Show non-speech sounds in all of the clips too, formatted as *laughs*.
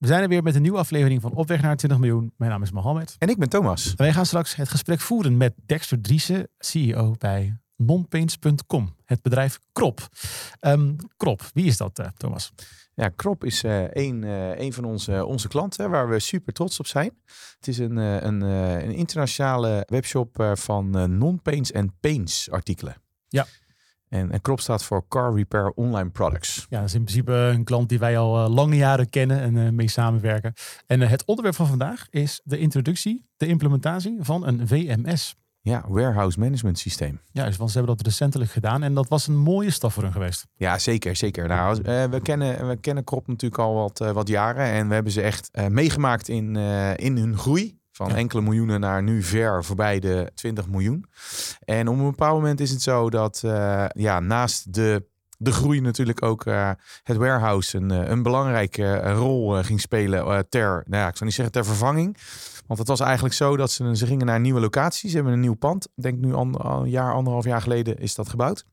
We zijn er weer met een nieuwe aflevering van Op weg naar 20 miljoen. Mijn naam is Mohammed. En ik ben Thomas. Wij gaan straks het gesprek voeren met Dexter Driessen, CEO bij nonpaints.com, het bedrijf Krop. Ehm, Krop, wie is dat, uh, Thomas? Ja, Krop is uh, een, uh, een van onze, onze klanten waar we super trots op zijn. Het is een, een, een internationale webshop van non-paints en paints artikelen. Ja. En, en Krop staat voor Car Repair Online Products. Ja, dat is in principe een klant die wij al lange jaren kennen en uh, mee samenwerken. En uh, het onderwerp van vandaag is de introductie, de implementatie van een WMS. Ja, Warehouse Management Systeem. Juist, want ze hebben dat recentelijk gedaan en dat was een mooie stap voor hun geweest. Ja, zeker, zeker. Nou, we kennen, we kennen Krop natuurlijk al wat, wat jaren en we hebben ze echt meegemaakt in, in hun groei. Van enkele miljoenen naar nu ver voorbij de 20 miljoen. En op een bepaald moment is het zo dat uh, ja, naast de, de groei natuurlijk ook uh, het warehouse een, een belangrijke rol ging spelen ter, nou ja, ik zou niet zeggen ter vervanging. Want het was eigenlijk zo dat ze, ze gingen naar nieuwe locatie. Ze hebben een nieuw pand. Ik denk nu een jaar, anderhalf jaar geleden is dat gebouwd.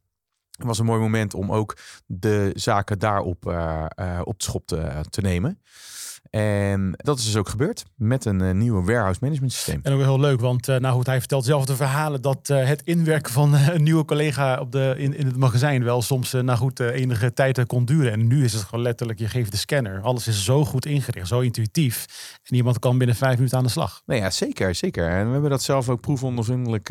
Het was een mooi moment om ook de zaken daarop op de schop te, te nemen. En dat is dus ook gebeurd met een uh, nieuwe warehouse management systeem. En ook heel leuk, want uh, nou goed, hij vertelt zelf de verhalen dat uh, het inwerken van een nieuwe collega op de, in, in het magazijn wel soms nou goed enige tijd kon duren. En nu is het gewoon letterlijk, je geeft de scanner. Alles is zo goed ingericht, zo intuïtief. En iemand kan binnen vijf minuten aan de slag. Nou ja, zeker, zeker. En we hebben dat zelf ook proefondervindelijk,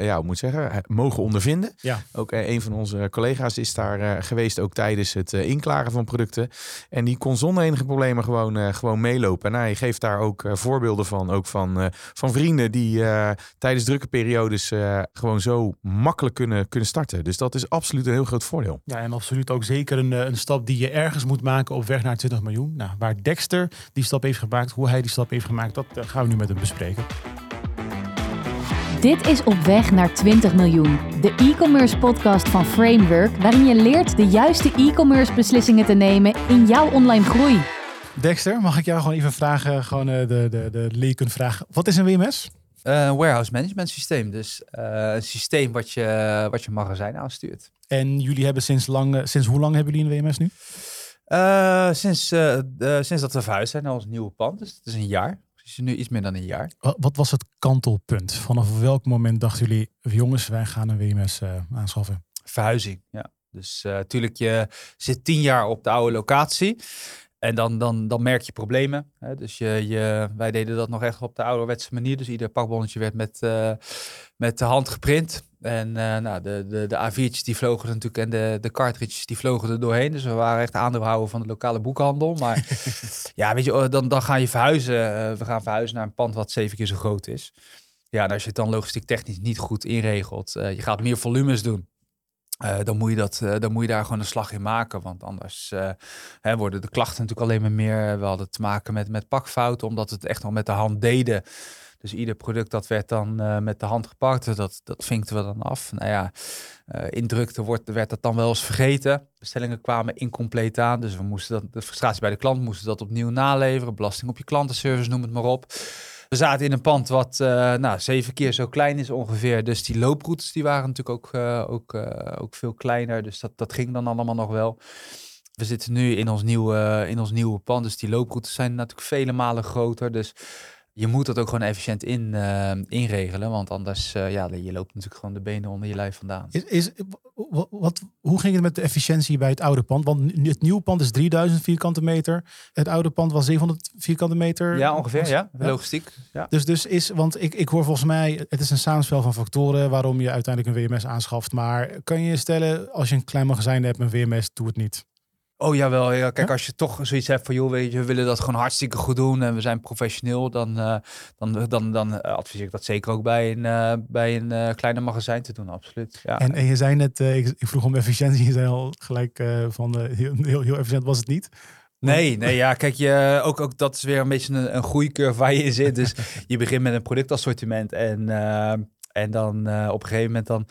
ja, moet zeggen, mogen ondervinden. Ja. Ook een van onze collega's is daar geweest, ook tijdens het inklagen van producten. En die kon zonder enige problemen gewoon gewoon meelopen. En hij geeft daar ook uh, voorbeelden van. Ook van, uh, van vrienden die uh, tijdens drukke periodes gewoon zo makkelijk kunnen, kunnen starten. Dus dat is absoluut een heel groot voordeel. Ja, en absoluut ook zeker een, een stap die je ergens moet maken op weg naar 20 miljoen. Nou, waar Dexter die stap heeft gemaakt, hoe hij die stap heeft gemaakt, dat gaan we nu met hem bespreken. Dit is Op weg naar 20 miljoen, de e-commerce podcast van Framework, waarin je leert de juiste e-commerce beslissingen te nemen in jouw online groei. Dexter, mag ik jou gewoon even vragen, gewoon uh, de, de, de leerkunde vragen. Wat is een WMS? Uh, warehouse management systeem. Dus uh, een systeem wat je, wat je magazijn aanstuurt. En jullie hebben sinds lang, sinds hoe lang hebben jullie een WMS nu? sinds, sinds dat we verhuisd zijn naar ons nieuwe pand. Dus het is een jaar. Dus nu iets meer dan een jaar. Wat was het kantelpunt? Vanaf welk moment dachten jullie, jongens, wij gaan een WMS aanschaffen? Verhuizing, ja. Dus natuurlijk, je zit tien jaar op de oude locatie. En dan, dan, dan merk je problemen. Hè? Dus je, je, wij deden dat nog echt op de ouderwetse manier. Dus ieder pakbonnetje werd met, uh, met de hand geprint. En uh, nou, de, de, de A4'tjes die vlogen er natuurlijk en de, de cartridges die vlogen er doorheen. Dus we waren echt aandeelhouder van de lokale boekhandel. Maar *laughs* ja, weet je, dan, dan ga je verhuizen. Uh, we gaan verhuizen naar een pand wat zeven keer zo groot is. Ja, en als je het dan logistiek technisch niet goed inregelt. je gaat meer volumes doen. Uh, dan, moet je dat, uh, dan moet je daar gewoon een slag in maken. Want anders uh, hè, worden de klachten natuurlijk alleen maar meer. We hadden te maken met, met pakfouten, omdat we het echt nog met de hand deden. Dus ieder product dat werd dan met de hand gepakt. Dat, dat vinkten we dan af. Nou ja, in drukte wordt, werd dat dan wel eens vergeten. Bestellingen kwamen incompleet aan. Dus we moesten dat, de frustratie bij de klant moesten dat opnieuw naleveren. Belasting op je klantenservice, noem het maar op. We zaten in een pand wat uh, nou, zeven keer zo klein is ongeveer. Dus die looproutes die waren natuurlijk ook, uh, ook, uh, ook veel kleiner. Dus dat, dat ging dan allemaal nog wel. We zitten nu in ons, nieuwe, in ons nieuwe pand. Dus die looproutes zijn natuurlijk vele malen groter. Dus je moet dat ook gewoon efficiënt in, uh, inregelen. Want anders, uh, ja, je loopt natuurlijk gewoon de benen onder je lijf vandaan. Is, is, wat, hoe ging het met de efficiëntie bij het oude pand? Want het nieuwe pand is 3000 vierkante meter. Het oude pand was 700 vierkante meter. Ja, ongeveer, ja. Logistiek. Ja. Dus, dus is, want ik, ik hoor volgens mij, het is een samenspel van factoren waarom je uiteindelijk een WMS aanschaft. Maar kan je je stellen, als je een klein magazijn hebt, een WMS, doe het niet. Oh jawel, ja. Kijk, als je toch zoiets hebt van, joh, weet je, we willen dat gewoon hartstikke goed doen en we zijn professioneel, dan, uh, dan, dan, dan adviseer ik dat zeker ook bij een, uh, bij een uh, kleine magazijn te doen, absoluut. Ja. En, en je zei net, ik, ik, vroeg om efficiëntie, je zei al gelijk van, heel, heel, heel efficiënt was het niet. Nee, nee, ja, kijk, je, ook, ook dat is weer een beetje een, een groeicurve waar je in zit. Dus *laughs* je begint met een productassortiment en, en dan op een gegeven moment dan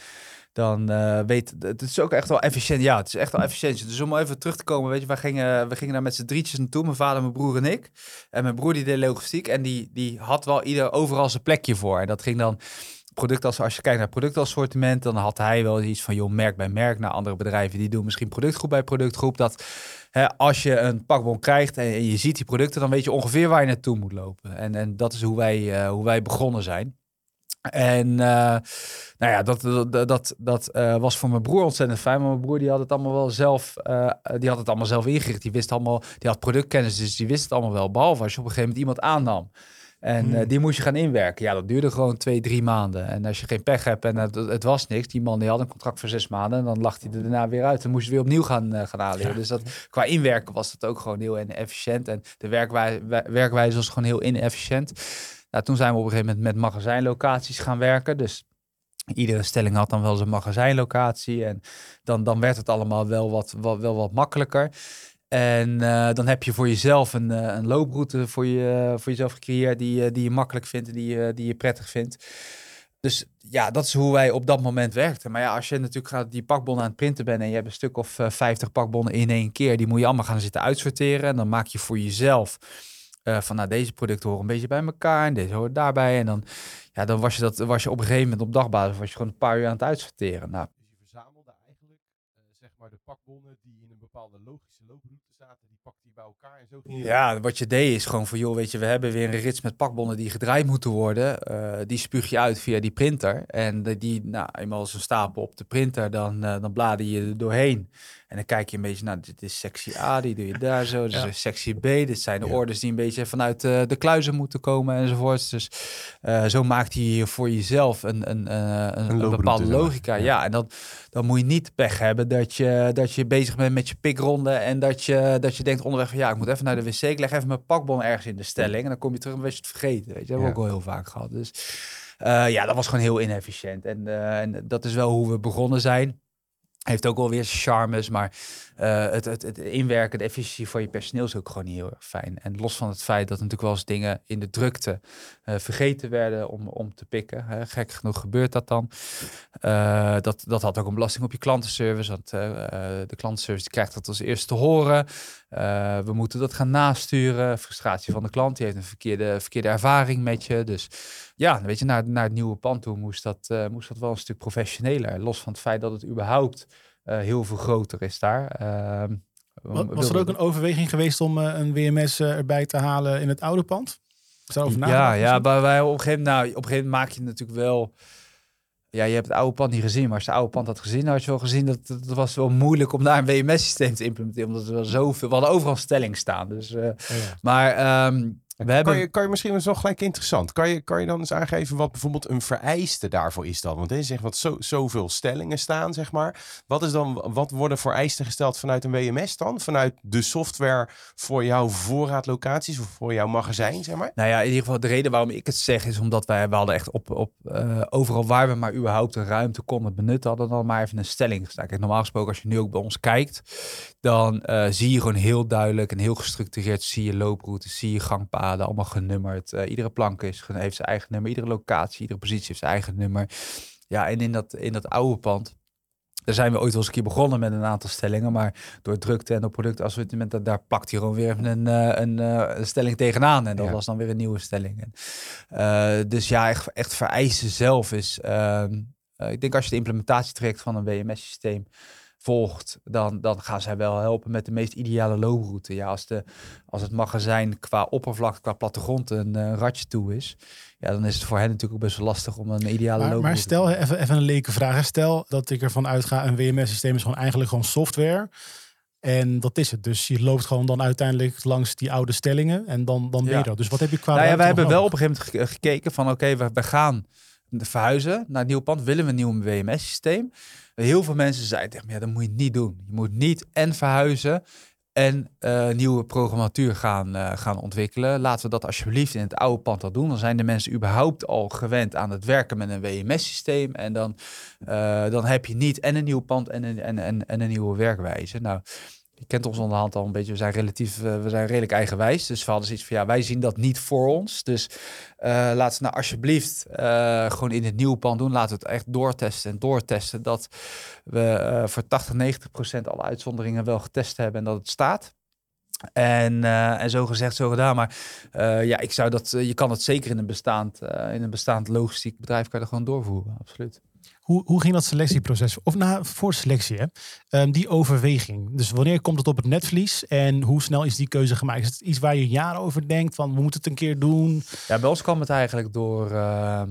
dan uh, weet het is ook echt wel efficiënt. Ja, het is echt wel efficiënt. Dus om even terug te komen, weet je, wij gingen, we gingen daar met z'n drietjes naartoe, mijn vader, mijn broer en ik. En mijn broer die deed logistiek en die, die had wel ieder overal zijn plekje voor. En dat ging dan product als, als je kijkt naar productassortiment, dan had hij wel iets van, joh, merk bij merk. naar andere bedrijven die doen misschien productgroep bij productgroep. Dat hè, als je een pakbon krijgt en, je ziet die producten, dan weet je ongeveer waar je naartoe moet lopen. En, en dat is hoe wij, uh, hoe wij begonnen zijn. En uh, nou ja, dat, dat, dat, dat uh, was voor mijn broer ontzettend fijn. Maar mijn broer die had het allemaal wel zelf, uh, die had het allemaal zelf ingericht. Die wist allemaal, die had productkennis, dus die wist het allemaal wel. Behalve als je op een gegeven moment iemand aannam. En hmm. die moest je gaan inwerken. Ja, dat duurde gewoon twee, drie maanden. En als je geen pech hebt en het, het, was niks, die man die had een contract voor zes maanden. En dan lag hij er daarna weer uit. Dan moest je weer opnieuw gaan, gaan aanleren. Dus dat, qua inwerken was dat ook gewoon heel inefficiënt. En de werkwijze was gewoon heel inefficiënt. Nou, toen zijn we op een gegeven moment met magazijnlocaties gaan werken. Dus iedere stelling had dan wel zijn magazijnlocatie. En dan, dan werd het allemaal wel wat, wat, wel wat makkelijker. En uh, dan heb je voor jezelf een, uh, een looproute voor, je, voor jezelf gecreëerd die, die je makkelijk vindt en die, die je prettig vindt. Dus ja, dat is hoe wij op dat moment werkten. Maar ja, als je natuurlijk gaat die pakbonnen aan het printen bent en je hebt een stuk of uh, 50 pakbonnen in één keer, die moet je allemaal gaan zitten uitsorteren. En dan maak je voor jezelf uh, van nou, deze producten horen een beetje bij elkaar en deze horen daarbij. En dan, ja, dan was je, dat, was je op een gegeven moment op dagbasis was je gewoon een paar uur aan het uitsorteren. Nou. Dus je verzamelde eigenlijk uh, zeg maar de pakbonnen die in een bepaalde logische looproute zaten, die pakte je bij elkaar en zo. Ja, wat je deed is gewoon van joh, weet je, we hebben weer een rits met pakbonnen die gedraaid moeten worden. Uh, die spuug je uit via die printer. En die, nou, eenmaal als een stapel op de printer, dan, dan blader je er doorheen. En dan kijk je een beetje, nou, dit is sectie A, die doe je daar zo. Dus ja. sectie B, dit zijn de ja. orders die een beetje vanuit uh, de kluizen moeten komen enzovoorts. Dus uh, zo maakt hij voor jezelf een, een, uh, een, een, bepaalde logica. Ja. ja, en dan, dan moet je niet pech hebben dat je, dat je bezig bent met je pikronde en dat je, dat je denkt onderweg van ja, ik moet even naar de wc, ik leg even mijn pakbon ergens in de stelling en dan kom je terug en ben je het vergeten. Weet je, dat hebben we ook al heel vaak gehad. Dus ja, dat was gewoon heel inefficiënt. En, en dat is wel hoe we begonnen zijn. Heeft ook alweer charmes, maar uh, het, het, het, inwerken, de efficiëntie van je personeel is ook gewoon heel erg fijn. En los van het feit dat natuurlijk wel eens dingen in de drukte uh, vergeten werden om, om te pikken. Hè. Gek genoeg gebeurt dat dan. Uh, dat, dat had ook een belasting op je klantenservice, want de klantenservice krijgt dat als eerste te horen. we moeten dat gaan nasturen. Frustratie van de klant, die heeft een verkeerde, verkeerde ervaring met je. Dus ja, weet je, naar, naar het nieuwe pand toe moest dat, moest dat wel een stuk professioneler. Los van het feit dat het überhaupt heel veel groter is daar. Uh, was er ook een overweging geweest om uh, een WMS uh, erbij te halen in het oude pand? ja, ja, maar wij op een gegeven moment, nou, op een gegeven moment maak je natuurlijk wel. Ja, je hebt het oude pand niet gezien, maar als je het oude pand had gezien, had je wel gezien dat het was wel moeilijk om daar een WMS-systeem te implementeren, omdat er wel zoveel, we hadden overal stelling staan. Dus, uh, ja. maar um, we kan, hebben... je, kan je misschien, wel gelijk interessant, kan je, kan je dan eens aangeven wat bijvoorbeeld een vereiste daarvoor is dan? Want er zegt wat zo, zoveel stellingen staan, zeg maar. Wat, is dan, wat worden vereisten gesteld vanuit een WMS dan? Vanuit de software voor jouw voorraadlocaties of voor jouw magazijn, zeg maar? Nou ja, in ieder geval de reden waarom ik het zeg is omdat wij, we hadden echt op, op uh, overal waar we maar überhaupt een ruimte konden benutten, hadden dan maar even een stelling gestaan. Kijk, normaal gesproken als je nu ook bij ons kijkt, dan uh, zie je gewoon heel duidelijk en heel gestructureerd, zie je looproutes, zie je gangpaden allemaal genummerd. Uh, iedere plank is, heeft zijn eigen nummer, iedere locatie, iedere positie heeft zijn eigen nummer. Ja, en in dat, in dat oude pand, daar zijn we ooit wel eens een keer begonnen met een aantal stellingen, maar door drukte en door productassortiment, daar plakt hij gewoon weer een, een, een, stelling tegenaan. En dat ja. was dan weer een nieuwe stelling. Uh, dus ja, echt, echt vereisen zelf is, uh, ik denk als je de implementatietraject van een WMS-systeem volgt, dan, dan gaan zij wel helpen met de meest ideale looproute. Ja, als, de, als het magazijn qua oppervlakte, qua plattegrond een uh, ratje toe is, ja, dan is het voor hen natuurlijk ook best wel lastig om een ideale maar, looproute Maar stel, even, even een leke vraag. Stel dat ik ervan uitga, een WMS-systeem is gewoon eigenlijk gewoon software. En dat is het. Dus je loopt gewoon dan uiteindelijk langs die oude stellingen en dan, dan ben je dat. Dus wat heb je qua nou ja, wij hebben wel op een gegeven moment gekeken van oké, okay, we, we gaan verhuizen naar het nieuwe pand. Willen we een nieuw WMS-systeem? Heel veel mensen zeiden tegen me, ja, dat moet je niet doen. Je moet niet en verhuizen en uh, nieuwe programmatuur gaan, uh, gaan ontwikkelen. Laten we dat alsjeblieft in het oude pand al doen. Dan zijn de mensen überhaupt al gewend aan het werken met een WMS-systeem. En dan, uh, dan heb je niet en een nieuw pand en een, en, en, en een nieuwe werkwijze. Nou, je kent ons onderhand al een beetje. We zijn relatief, uh, we zijn redelijk eigenwijs. Dus we hadden zoiets van ja, wij zien dat niet voor ons. Dus uh, laat ze nou alsjeblieft uh, gewoon in het nieuwe pand doen. We het echt doortesten en doortesten. Dat we voor 80, 90 procent alle uitzonderingen wel getest hebben en dat het staat. En, eh, en zo gezegd, zo gedaan. Maar eh, ja, ik zou dat, eh, je kan het zeker in een bestaand, eh, in een bestaand logistiek bedrijf kan je gewoon doorvoeren. Absoluut. Hoe, hoe ging dat selectieproces? Of na, voor selectie, hè? Ehm, die overweging. Dus wanneer komt het op het netvlies en hoe snel is die keuze gemaakt? Is het iets waar je jaren over denkt? Van we moeten het een keer doen? Ja, bij ons kwam het eigenlijk door, eh,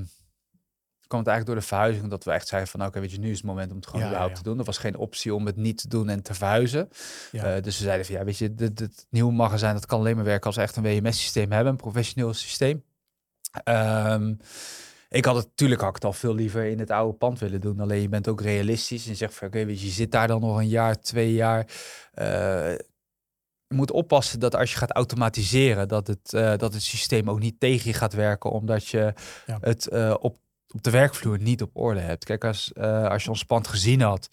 kwam het eigenlijk door de verhuizing. Dat we echt zeiden van, oké, weet je, nu is het moment om het gewoon Ja, überhaupt ja. te doen. Er was geen optie om het niet te doen en te verhuizen. Ja. Eh, dus we zeiden van, ja, weet je, dit, dit nieuwe magazijn, dat kan alleen maar werken als we echt een WMS-systeem hebben, een professioneel systeem. Ehm, ik had het natuurlijk had ik het al veel liever in het oude pand willen doen. Alleen je bent ook realistisch en zegt van oké, weet je, je zit daar dan nog een jaar, twee jaar. Eh, je moet oppassen dat als je gaat automatiseren, dat het, eh, dat het systeem ook niet tegen je gaat werken, omdat je Ja. het eh, op, op de werkvloer niet op orde hebt. Kijk, als, als je ons pand gezien had,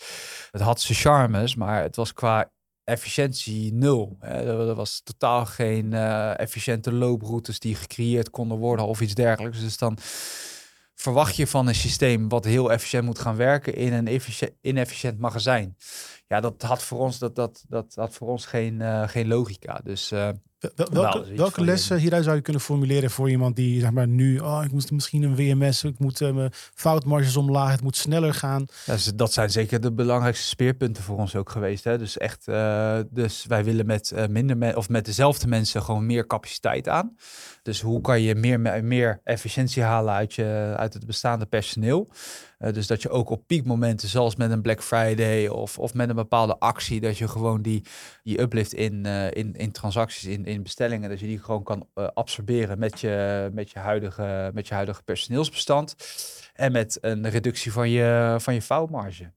het had zijn charmes, maar het was qua efficiëntie nul. Hè. Er, was totaal geen efficiënte looproutes die gecreëerd konden worden of iets dergelijks. Dus dan verwacht je van een systeem wat heel efficiënt moet gaan werken in een efficiënt, inefficiënt magazijn. Ja, dat had voor ons, dat, dat, dat had voor ons geen, eh, geen logica. Dus eh, Wel- wel- Wel, welke iets welke lessen hieruit zou je kunnen formuleren voor iemand die zeg maar nu, oh, ik moet misschien een WMS, ik moet eh, mijn foutmarges omlaag, het moet sneller gaan. Ja, dus dat zijn zeker de belangrijkste speerpunten voor ons ook geweest. Hè? Dus echt, dus wij willen met minder me- of met dezelfde mensen gewoon meer capaciteit aan. Dus hoe kan je meer, me- meer efficiëntie halen uit, je, uit het bestaande personeel? Eh, dus dat je ook op piekmomenten, zoals met een Black Friday of, of met een bepaalde actie, dat je gewoon die, die uplift in, eh, in, in transacties, in, in bestellingen, dat je die gewoon kan eh, absorberen met je, met, je huidige, met je huidige personeelsbestand. En met een reductie van je, van je foutmarge.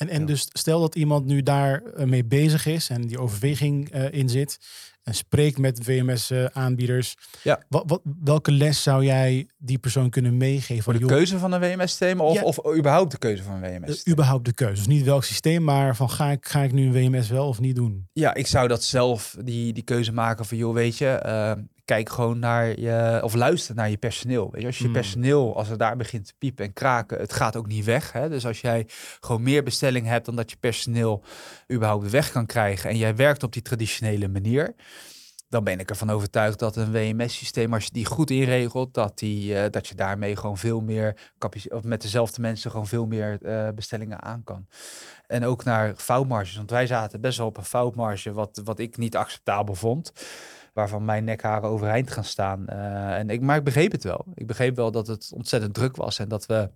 En, en Ja. dus stel dat iemand nu daar eh, mee bezig is en die overweging eh, in zit en spreekt met WMS-aanbieders. Ja. Wat, wat, welke les zou jij die persoon kunnen meegeven? Voor de Joh, keuze van een WMS-systeem of, Ja. of überhaupt de keuze van een eh, WMS? überhaupt de keuze. Dus niet welk systeem, maar van ga ik, ga ik nu een WMS wel of niet doen? Ja, ik zou dat zelf, die, die keuze maken van, joh, weet je, eh, kijk gewoon naar je, of luister naar je personeel. Weet je, als je Hmm. personeel, als het daar begint te piepen en kraken, het gaat ook niet weg. Hè? Dus als jij gewoon meer bestelling hebt dan dat je personeel überhaupt weg kan krijgen en jij werkt op die traditionele manier, dan ben ik ervan overtuigd dat een WMS-systeem, als je die goed inregelt, dat, die, eh, dat je daarmee gewoon veel meer of met dezelfde mensen gewoon veel meer eh, bestellingen aan kan. En ook naar foutmarges, want wij zaten best wel op een foutmarge, wat, wat ik niet acceptabel vond. Waarvan mijn nekharen overeind gaan staan. Eh, en ik, maar ik begreep het wel. Ik begreep wel dat het ontzettend druk was en dat we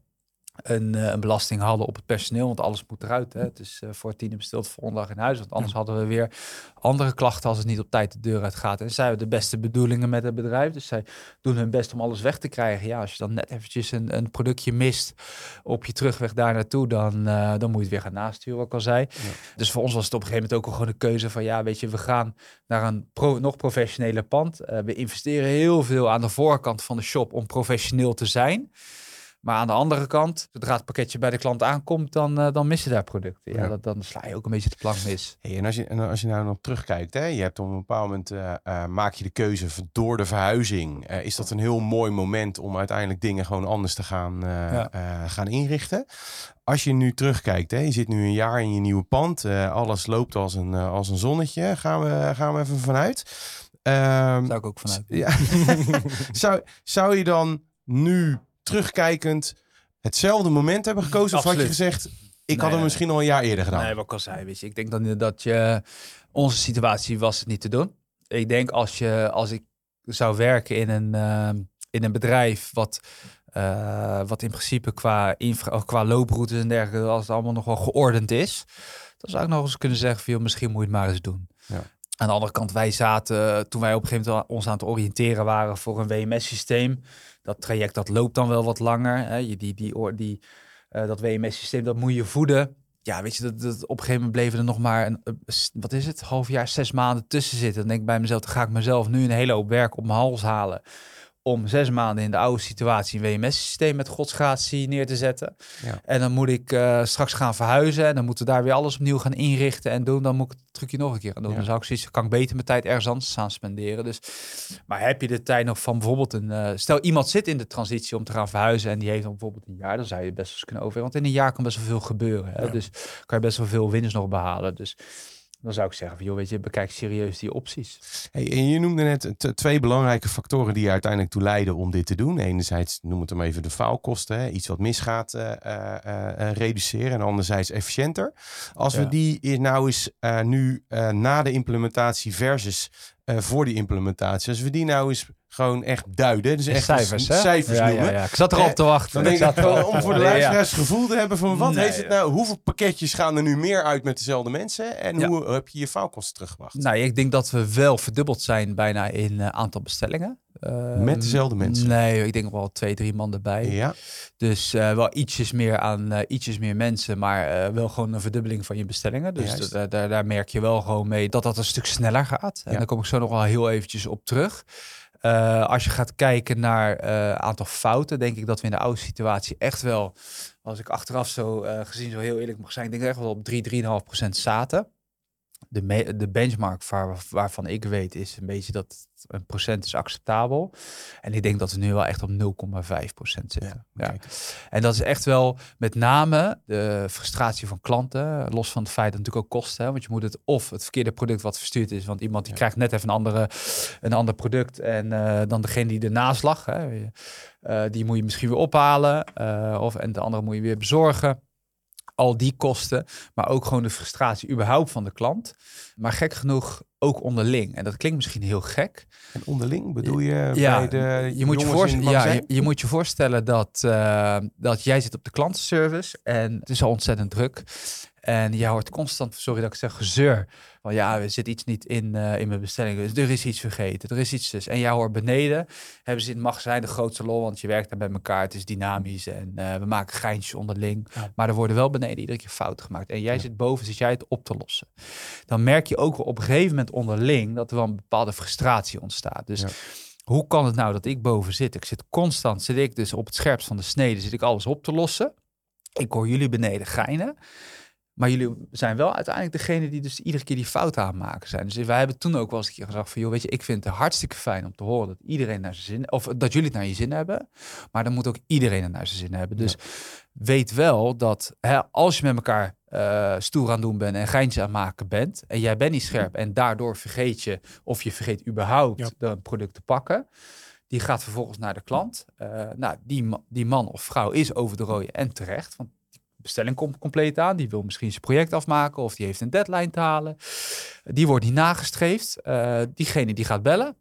een, eh, een belasting hadden op het personeel, want alles moet eruit. Hè. Het is eh, voor tien uur besteld volgende dag in huis, want anders hadden we weer andere klachten als het niet op tijd de deur uit gaat. En zij hebben de beste bedoelingen met het bedrijf, dus zij doen hun best om alles weg te krijgen. Ja, als je dan net eventjes een, een productje mist op je terugweg daar naartoe, dan, eh, dan moet je het weer gaan nasturen, wat ik al zei. Dus voor ons was het op een gegeven moment ook al gewoon een keuze van, ja, weet je, we gaan naar een pro- nog professionele pand. We investeren heel veel aan de voorkant van de shop om professioneel te zijn. Maar aan de andere kant, zodra het pakketje bij de klant aankomt, dan, eh, dan missen daar producten. Ja, Ja. Dat, dan sla je ook een beetje de plank mis. Hey, en, als je, en als je nou nog terugkijkt, hè, je hebt op een bepaald moment eh, eh, maak je de keuze door de verhuizing. Is dat een heel mooi moment om uiteindelijk dingen gewoon anders te gaan, Ja. gaan inrichten? Als je nu terugkijkt, hè, je zit nu een jaar in je nieuwe pand, alles loopt als een, als een zonnetje. Gaan we, gaan we even vanuit. Ehm, Zou ik ook vanuit. ja. *laughs* zou, zou je dan nu terugkijkend hetzelfde moment hebben gekozen? Of had je gezegd, ik had hem misschien al een jaar eerder gedaan? Nee, wat ik al zei, weet je. Ik denk dan dat je... Onze situatie was het niet te doen. Ik denk als, je, als ik zou werken in een, eh, in een bedrijf wat... eh, wat in principe qua, infra, qua looproutes en dergelijke, als het allemaal nog wel geordend is, dan zou ik nog eens kunnen zeggen, van, misschien moet je het maar eens doen. Ja. Aan de andere kant, wij zaten, toen wij op een gegeven moment ons aan het oriënteren waren voor een WMS-systeem, dat traject dat loopt dan wel wat langer. Hè? Je, die, die, die, eh, dat WMS-systeem, dat moet je voeden. Ja, weet je, dat, dat, op een gegeven moment bleven er nog maar, een, wat is het, half jaar, zes maanden tussen zitten. Dan denk ik bij mezelf, dan ga ik mezelf nu een hele hoop werk op mijn hals halen. Om zes maanden in de oude situatie een WMS-systeem met godsgratie neer te zetten. Ja. En dan moet ik eh, straks gaan verhuizen. En dan moeten we daar weer alles opnieuw gaan inrichten en doen. Dan moet ik het trucje nog een keer gaan doen. Ja. Dan zou ik zoiets, kan ik beter mijn tijd ergens anders aan spenderen. Dus, maar heb je de tijd nog van bijvoorbeeld een... eh, stel iemand zit in de transitie om te gaan verhuizen en die heeft dan bijvoorbeeld een jaar. Dan zou je best wel eens kunnen overwegen. Want in een jaar kan best wel veel gebeuren. Hè? Ja. Dus kan je best wel veel winst nog behalen. Dus dan zou ik zeggen, van, joh, weet je, bekijk serieus die opties. Hey, en je noemde net twee belangrijke factoren die er uiteindelijk toe leiden om dit te doen. Enerzijds, noem het hem even de faalkosten, hè, iets wat misgaat, eh, eh, eh, reduceren. En anderzijds efficiënter. Als we die nou eens nu na de implementatie versus eh, voor die implementatie, als we die nou eens gewoon echt duiden, dus echt cijfers, hè? cijfers ja, noemen. ja, ja. Ik zat erop te wachten. Dan denk ik, om voor de luisteraars gevoel te hebben van wat Nee, heeft het nou, hoeveel pakketjes gaan er nu meer uit met dezelfde mensen en hoe heb je je faalkosten teruggebracht? Nou, ik denk dat we wel verdubbeld zijn bijna in eh, aantal bestellingen. Eh, Met dezelfde mensen? Nee, ik denk wel twee, drie man erbij. Ja, Dus eh, wel ietsjes meer aan eh, ietsjes meer mensen, maar eh, wel gewoon een verdubbeling van je bestellingen. Dus daar, daar merk je wel gewoon mee dat dat een stuk sneller gaat. En Ja. daar kom ik zo nog wel heel eventjes op terug. Als je gaat kijken naar aantal fouten, denk ik dat we in de oude situatie echt wel, als ik achteraf zo gezien zo heel eerlijk mag zijn, ik denk echt wel op 3, 3,5 procent zaten. De, me- de benchmark waar, waarvan ik weet is een beetje dat een procent is acceptabel. En ik denk dat we nu wel echt op 0,5 procent zitten. Ja. En dat is echt wel met name de frustratie van klanten. Los van het feit dat het natuurlijk ook kost. Hè, want je moet het of het verkeerde product wat verstuurd is. Want iemand die Ja. krijgt net even een, andere, een ander product. En eh, dan degene die ernaast lag. Hè, eh, die moet je misschien weer ophalen. eh, of, en de andere moet je weer bezorgen. Al die kosten. Maar ook gewoon de frustratie überhaupt van de klant. Maar gek genoeg ook onderling. En dat klinkt misschien heel gek. En onderling bedoel je Ja, bij de je moet je, jongens in voorst- het ja, je moet je voorstellen dat, eh, dat jij zit op de klantenservice en het is al ontzettend druk. En jij hoort constant, sorry dat ik zeg, gezeur. Van ja, er zit iets niet in, eh, in mijn bestelling. Dus er is iets vergeten, er is iets dus. En jij hoort beneden, hebben ze in het magazijn de grootste lol, want je werkt daar met elkaar. Het is dynamisch en eh, we maken geintjes onderling. Ja. Maar er worden wel beneden iedere keer fouten gemaakt. En jij zit boven, zit jij het op te lossen. Dan merk je ook wel op een gegeven moment onderling dat er wel een bepaalde frustratie ontstaat. Dus Ja. hoe kan het nou dat ik boven zit? Ik zit constant, zit ik dus op het scherpst van de snede, zit ik alles op te lossen. Ik hoor jullie beneden geinen. Maar jullie zijn wel uiteindelijk degene die dus iedere keer die fout aanmaken zijn. Dus wij hebben toen ook wel eens een keer gezegd van, joh, weet je, ik vind het hartstikke fijn om te horen dat iedereen naar zijn zin, of dat jullie het naar je zin hebben. Maar dan moet ook iedereen het naar zijn zin hebben. Dus weet wel dat hè, als je met elkaar eh, stoer aan doen bent en geintje aan het maken bent en jij bent niet scherp en daardoor vergeet je of je vergeet überhaupt Ja. een product te pakken. Die gaat vervolgens naar de klant. Eh, nou, die, die man of vrouw is over de rode en terecht. Want bestelling komt compleet aan. Die wil misschien zijn project afmaken of die heeft een deadline te halen. Die wordt niet nagestreefd. Eh, diegene die gaat bellen.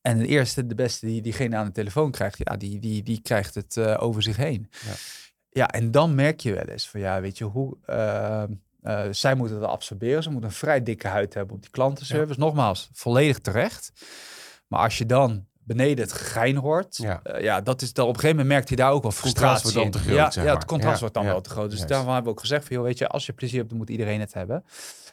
En de eerste, de beste die diegene aan de telefoon krijgt, ja, die, die, die krijgt het eh, over zich heen. Ja. Ja. en dan merk je wel eens van ja, weet je hoe. eh, eh, zij moeten dat absorberen. Ze moeten een vrij dikke huid hebben op die klantenservice. Nogmaals, volledig terecht. Maar als je dan beneden het gegein hoort, Ja. ja, ja dat is dan op een gegeven moment merkt je daar ook wel contrast frustratie wordt dan te groot, Ja, zeg ja, maar. het contrast Ja, wordt dan ja, wel te groot. Dus juist. daarom hebben we ook gezegd van, joh, weet je, als je plezier hebt, dan moet iedereen het hebben.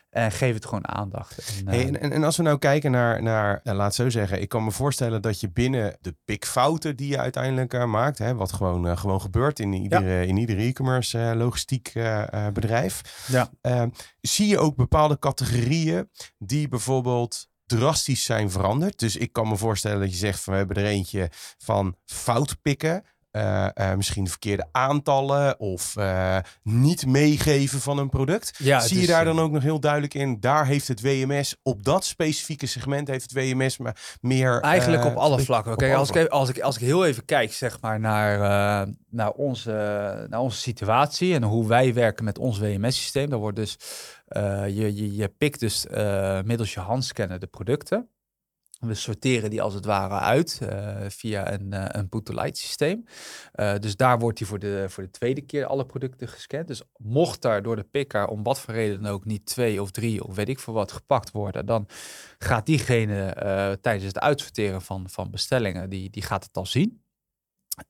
En geef het gewoon aandacht. En, Hey, eh, en, als we nou kijken naar, naar nou, laat zo zeggen, ik kan me voorstellen dat je binnen de pikfouten die je uiteindelijk eh, maakt, hè, wat gewoon, eh, gewoon gebeurt in iedere, in ieder e-commerce eh, logistiek eh, eh, bedrijf, Ja. eh, zie je ook bepaalde categorieën die bijvoorbeeld drastisch zijn veranderd. Dus ik kan me voorstellen dat je zegt van we hebben er eentje van fout pikken. Eh, eh, misschien verkeerde aantallen of eh, niet meegeven van een product. ja, Zie je daar dan ook nog heel duidelijk in? Daar heeft het WMS, op dat specifieke segment heeft het WMS maar meer... Eigenlijk op alle vlakken. alle als, ik, als, ik, als ik heel even kijk zeg maar, naar, naar, onze, naar onze situatie en hoe wij werken met ons WMS-systeem, dan wordt dus, je, je, je pikt dus middels je handscannen de producten. We sorteren die als het ware uit eh, via een, eh een put-to-light systeem. Eh, dus daar wordt die voor de, voor de tweede keer alle producten gescand. Dus mocht daar door de picker om wat voor reden dan ook niet twee of drie of weet ik veel wat gepakt worden, dan gaat diegene tijdens het uitsorteren van, van bestellingen, die, die gaat het al zien.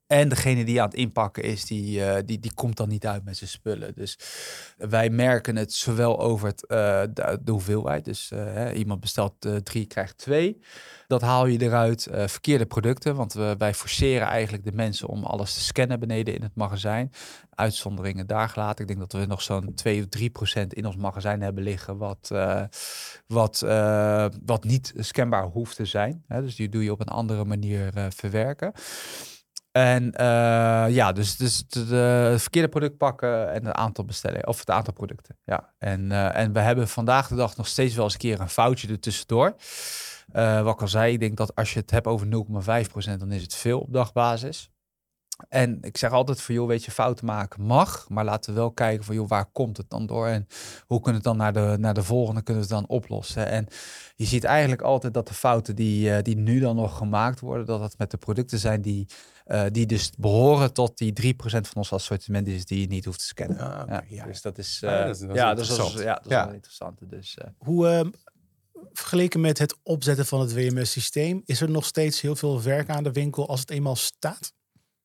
En degene die aan het inpakken is, die, eh, die, die komt dan niet uit met zijn spullen. Dus wij merken het zowel over het, eh, de, hoeveelheid. Dus eh, iemand bestelt drie, krijgt twee. Dat haal je eruit. Verkeerde producten, want we, wij forceren eigenlijk de mensen om alles te scannen beneden in het magazijn. Uitzonderingen daar gelaten. Ik denk dat we nog zo'n 2 of 3 procent in ons magazijn hebben liggen, wat, wat, wat niet scanbaar hoeft te zijn. Dus die doe je op een andere manier verwerken. En eh, ja, dus, dus het de, het verkeerde product pakken en het aantal bestellingen, of het aantal producten. Ja, en, eh, en we hebben vandaag de dag nog steeds wel eens een keer een foutje er tussendoor. Eh, wat ik al zei, ik denk dat als je het hebt over 0,5%, dan is het veel op dagbasis. En ik zeg altijd van, joh, weet je, fouten maken mag. Maar laten we wel kijken van, joh, waar komt het dan door? En hoe kunnen we het dan naar de, naar de volgende kunnen we dan oplossen? En je ziet eigenlijk altijd dat de fouten die, uh, die nu dan nog gemaakt worden, dat het met de producten zijn die, uh, die dus behoren tot die 3% van ons assortiment is die je niet hoeft te scannen. Ah, okay, ja, ja. Dus dat is, uh, dat is- dat is ja, dat is, interessant. ja, dat is Ja. wel interessant. Dus, eh, Hoe ehm, vergeleken met het opzetten van het WMS-systeem, is er nog steeds heel veel werk aan de winkel als het eenmaal staat?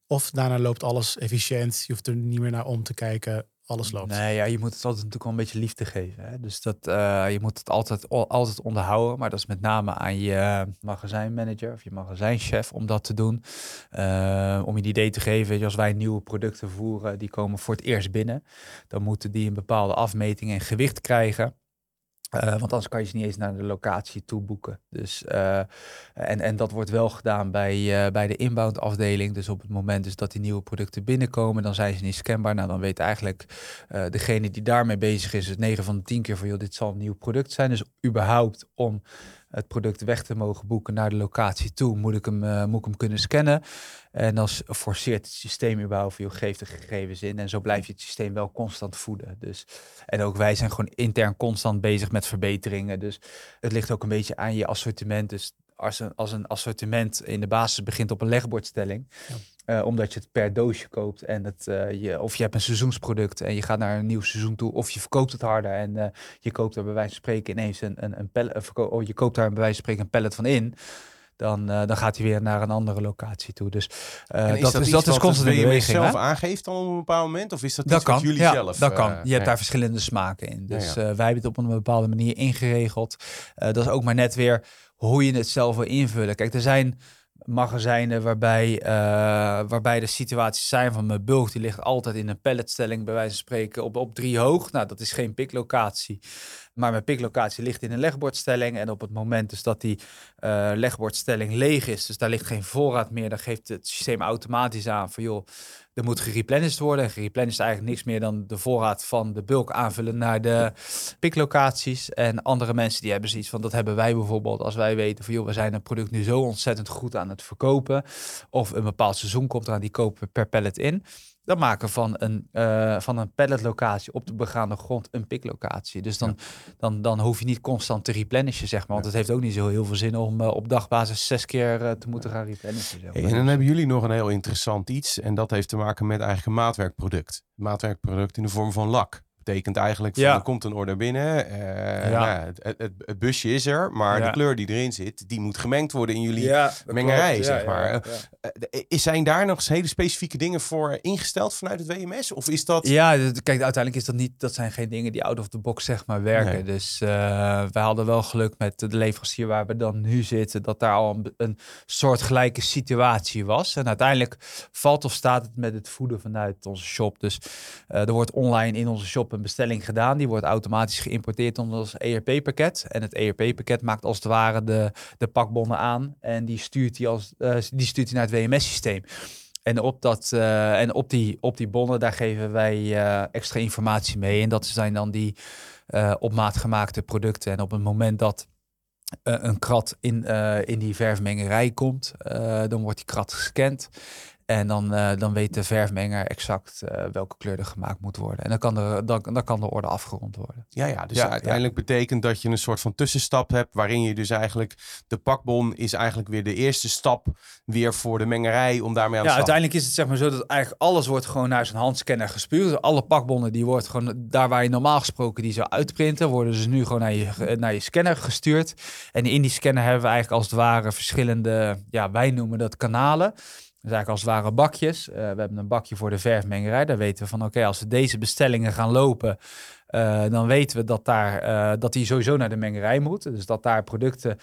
Of daarna loopt alles efficiënt, je hoeft er niet meer naar om te kijken, alles loopt. Nee, ja, je moet het altijd natuurlijk wel een beetje liefde geven. Hè? Dus dat, eh, je moet het altijd, al- altijd onderhouden. Maar dat is met name aan je magazijnmanager of je magazijnchef om dat te doen. Eh, om je een idee te geven, als wij nieuwe producten voeren, die komen voor het eerst binnen. Dan moeten die een bepaalde afmeting en gewicht krijgen. Eh, want anders kan je ze niet eens naar de locatie toe boeken. Dus, eh, en, en dat wordt wel gedaan bij, eh, bij de inbound afdeling. Dus op het moment dus dat die nieuwe producten binnenkomen, dan zijn ze niet scanbaar. Nou, dan weet eigenlijk degene die daarmee bezig is, het 9 van de 10 keer van, joh, dit zal een nieuw product zijn. Dus überhaupt om het product weg te mogen boeken naar de locatie toe, moet ik hem, eh, moet ik hem kunnen scannen. En dan forceert het systeem überhaupt, van, joh, geef de gegevens in. En zo blijf je het systeem wel constant voeden. Dus, en ook wij zijn gewoon intern constant bezig met verbeteringen. Dus het ligt ook een beetje aan je assortiment. Dus als een, als een assortiment in de basis begint op een legbordstelling, eh, omdat je het per doosje koopt en het, eh, je, of je hebt een seizoensproduct en je gaat naar een nieuw seizoen toe, of je verkoopt het harder en eh, je koopt er bij wijze van spreken ineens een, een, een pallet, oh, je koopt daar bij wijze van spreken een pallet van in. Dan, dan gaat hij weer naar een andere locatie toe. Dus is dat, dat, is, dat is constant in beweging. zelf hè? aangeeft dan op een bepaald moment? Of is dat, Dat kan, jullie ja, zelf... dat kan. Je hebt ja. daar verschillende smaken in. Dus ja. wij hebben het op een bepaalde manier ingeregeld. Dat is ook maar net weer hoe je het zelf wil invullen. Kijk, er zijn magazijnen waarbij, eh, waarbij de situaties zijn van mijn bulk, die ligt altijd in een palletstelling, bij wijze van spreken, op, op drie hoog. Nou, dat is geen piklocatie. Maar mijn piklocatie ligt in een legbordstelling. En op het moment dus dat die eh, legbordstelling leeg is, dus daar ligt geen voorraad meer, dan geeft het systeem automatisch aan van joh, er moet gereplenished worden. En gereplenished is eigenlijk niks meer dan de voorraad van de bulk aanvullen naar de piklocaties. En andere mensen die hebben zoiets van, dat hebben wij bijvoorbeeld als wij weten van joh, we zijn een product nu zo ontzettend goed aan het verkopen. Of een bepaald seizoen komt eraan, die kopen per pallet in. Dan maken van een, eh, van een palletlocatie op de begaande grond een piklocatie. Dus dan, dan, dan hoef je niet constant te replenishen, zeg maar. Want het heeft ook niet zo heel veel zin om eh, op dagbasis zes keer eh, te moeten gaan replenishen. zeg Hey, maar. en dan hebben jullie nog een heel interessant iets. En dat heeft te maken met eigenlijk een maatwerkproduct. Maatwerkproduct in de vorm van lak. Betekent eigenlijk, van, Ja. er komt een order binnen. eh, Ja. nou, het, het, het busje is er, maar Ja. de kleur die erin zit, die moet gemengd worden in jullie mengerij, zeg maar. ja. Eh, is- zijn daar nog eens hele specifieke dingen voor ingesteld vanuit het WMS? Of is dat... Ja, kijk, uiteindelijk is dat niet, dat zijn geen dingen die out of the box zeg maar werken. Nee. Dus eh wij hadden wel geluk met de leverancier waar we dan nu zitten, dat daar al een, een soortgelijke situatie was. En uiteindelijk valt of staat het met het voeden vanuit onze shop. Dus eh, er wordt online in onze shop een bestelling gedaan, die wordt automatisch geïmporteerd onder ons ERP-pakket. En het ERP-pakket maakt als het ware de, de pakbonnen aan en die stuurt die, als, eh, die stuurt die naar het WMS-systeem. En op, dat, eh, en op, die, op die bonnen, daar geven wij eh, extra informatie mee. En dat zijn dan die op maat gemaakte producten. En op het moment dat een krat in, in die verfmengerij komt, dan wordt die krat gescand. En dan, eh, dan weet de verfmenger exact eh, welke kleur er gemaakt moet worden. En dan kan, er, dan, dan kan de orde afgerond worden. Ja, ja, dus Ja, uiteindelijk betekent dat je een soort van tussenstap hebt, waarin je dus eigenlijk de pakbon is eigenlijk weer de eerste stap weer voor de mengerij om daarmee aan de Ja, uiteindelijk is het zeg maar zo dat eigenlijk alles wordt gewoon naar zijn handscanner gespuurd. Dus alle pakbonnen die wordt gewoon daar waar je normaal gesproken die zou uitprinten, worden ze nu gewoon naar je, naar je scanner gestuurd. En in die scanner hebben we eigenlijk als het ware verschillende, ja, wij noemen dat kanalen. Dus eigenlijk als het ware bakjes. Eh, we hebben een bakje voor de verfmengerij. Daar weten we van oké, als we deze bestellingen gaan lopen, eh, dan weten we dat, daar, eh, dat die sowieso naar de mengerij moeten. Dus dat daar producten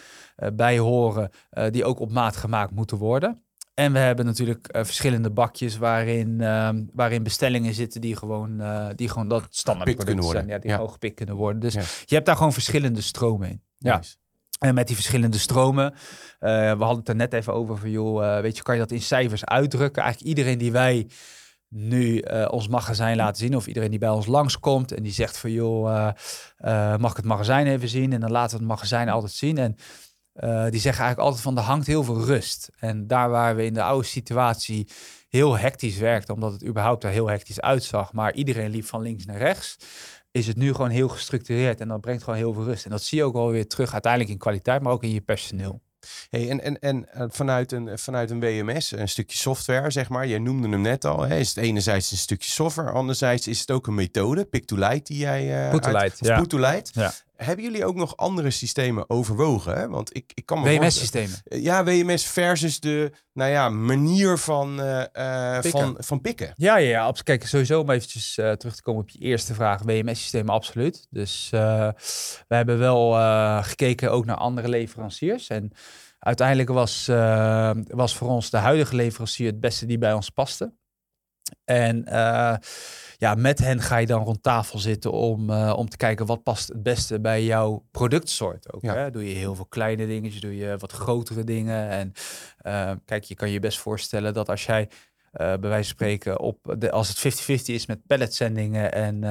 bij horen die ook op maat gemaakt moeten worden. En we hebben natuurlijk verschillende bakjes waarin, ehm, waarin bestellingen zitten die gewoon, die gewoon dat standaard kunnen producten zijn. worden. Ja, die Ja. gewoon gepikt kunnen worden. Dus Ja. je hebt daar gewoon verschillende stromen in. Ja. Nice. En met die verschillende stromen. Eh, we hadden het er net even over van, joh, eh, weet je, kan je dat in cijfers uitdrukken? Eigenlijk iedereen die wij nu eh, ons magazijn laten zien, of iedereen die bij ons langskomt en die zegt van, joh, eh, eh, mag ik het magazijn even zien? En dan laten we het magazijn altijd zien. En eh, die zeggen eigenlijk altijd van, er hangt heel veel rust. En daar waar we in de oude situatie heel hectisch werkten, omdat het überhaupt er heel hectisch uitzag, maar iedereen liep van links naar rechts, is het nu gewoon heel gestructureerd en dat brengt gewoon heel veel rust. En dat zie je ook wel weer terug uiteindelijk in kwaliteit, maar ook in je personeel. Hey, en en, en eh, vanuit, een, vanuit een WMS, een stukje software, zeg maar. Jij noemde hem net al. Hè, is het enerzijds een stukje software, anderzijds is het ook een methode, die jij... Put to uit- Light, of ja. Put to Light. Ja. Hebben jullie ook nog andere systemen overwogen? Hè? Want ik, ik kan me WMS-systemen. Ja, WMS versus de nou ja, manier van, eh, eh, Pikken. van, van pikken. Ja, ja, ja. Kijk, sowieso om eventjes eh, terug te komen op je eerste vraag. WMS-systemen, absoluut. Dus eh, we hebben wel eh, gekeken ook naar andere leveranciers. En uiteindelijk was, eh, was voor ons de huidige leverancier het beste die bij ons paste. En eh, ja, met hen ga je dan rond tafel zitten om, eh, om te kijken wat past het beste bij jouw productsoort. Ook, Ja. hè? Doe je heel veel kleine dingetjes, doe je wat grotere dingen. En eh, kijk, je kan je best voorstellen dat als jij bij wijze van spreken op de, als het 50-50 is met palletzendingen en,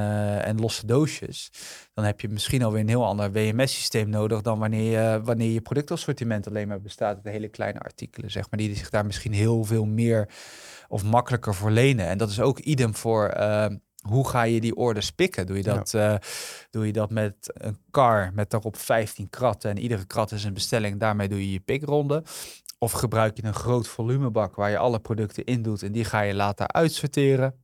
en losse doosjes, dan heb je misschien alweer een heel ander WMS-systeem nodig dan wanneer je, wanneer je productassortiment alleen maar bestaat uit hele kleine artikelen, zeg maar, die zich daar misschien heel veel meer of makkelijker voor lenen. En dat is ook idem voor eh, hoe ga je die orders pikken? Doe je dat, eh, doe je dat met een car met daarop 15 kratten en iedere krat is een bestelling, daarmee doe je je pikronde. Of gebruik je een groot volumebak waar je alle producten in doet en die ga je later uitsorteren.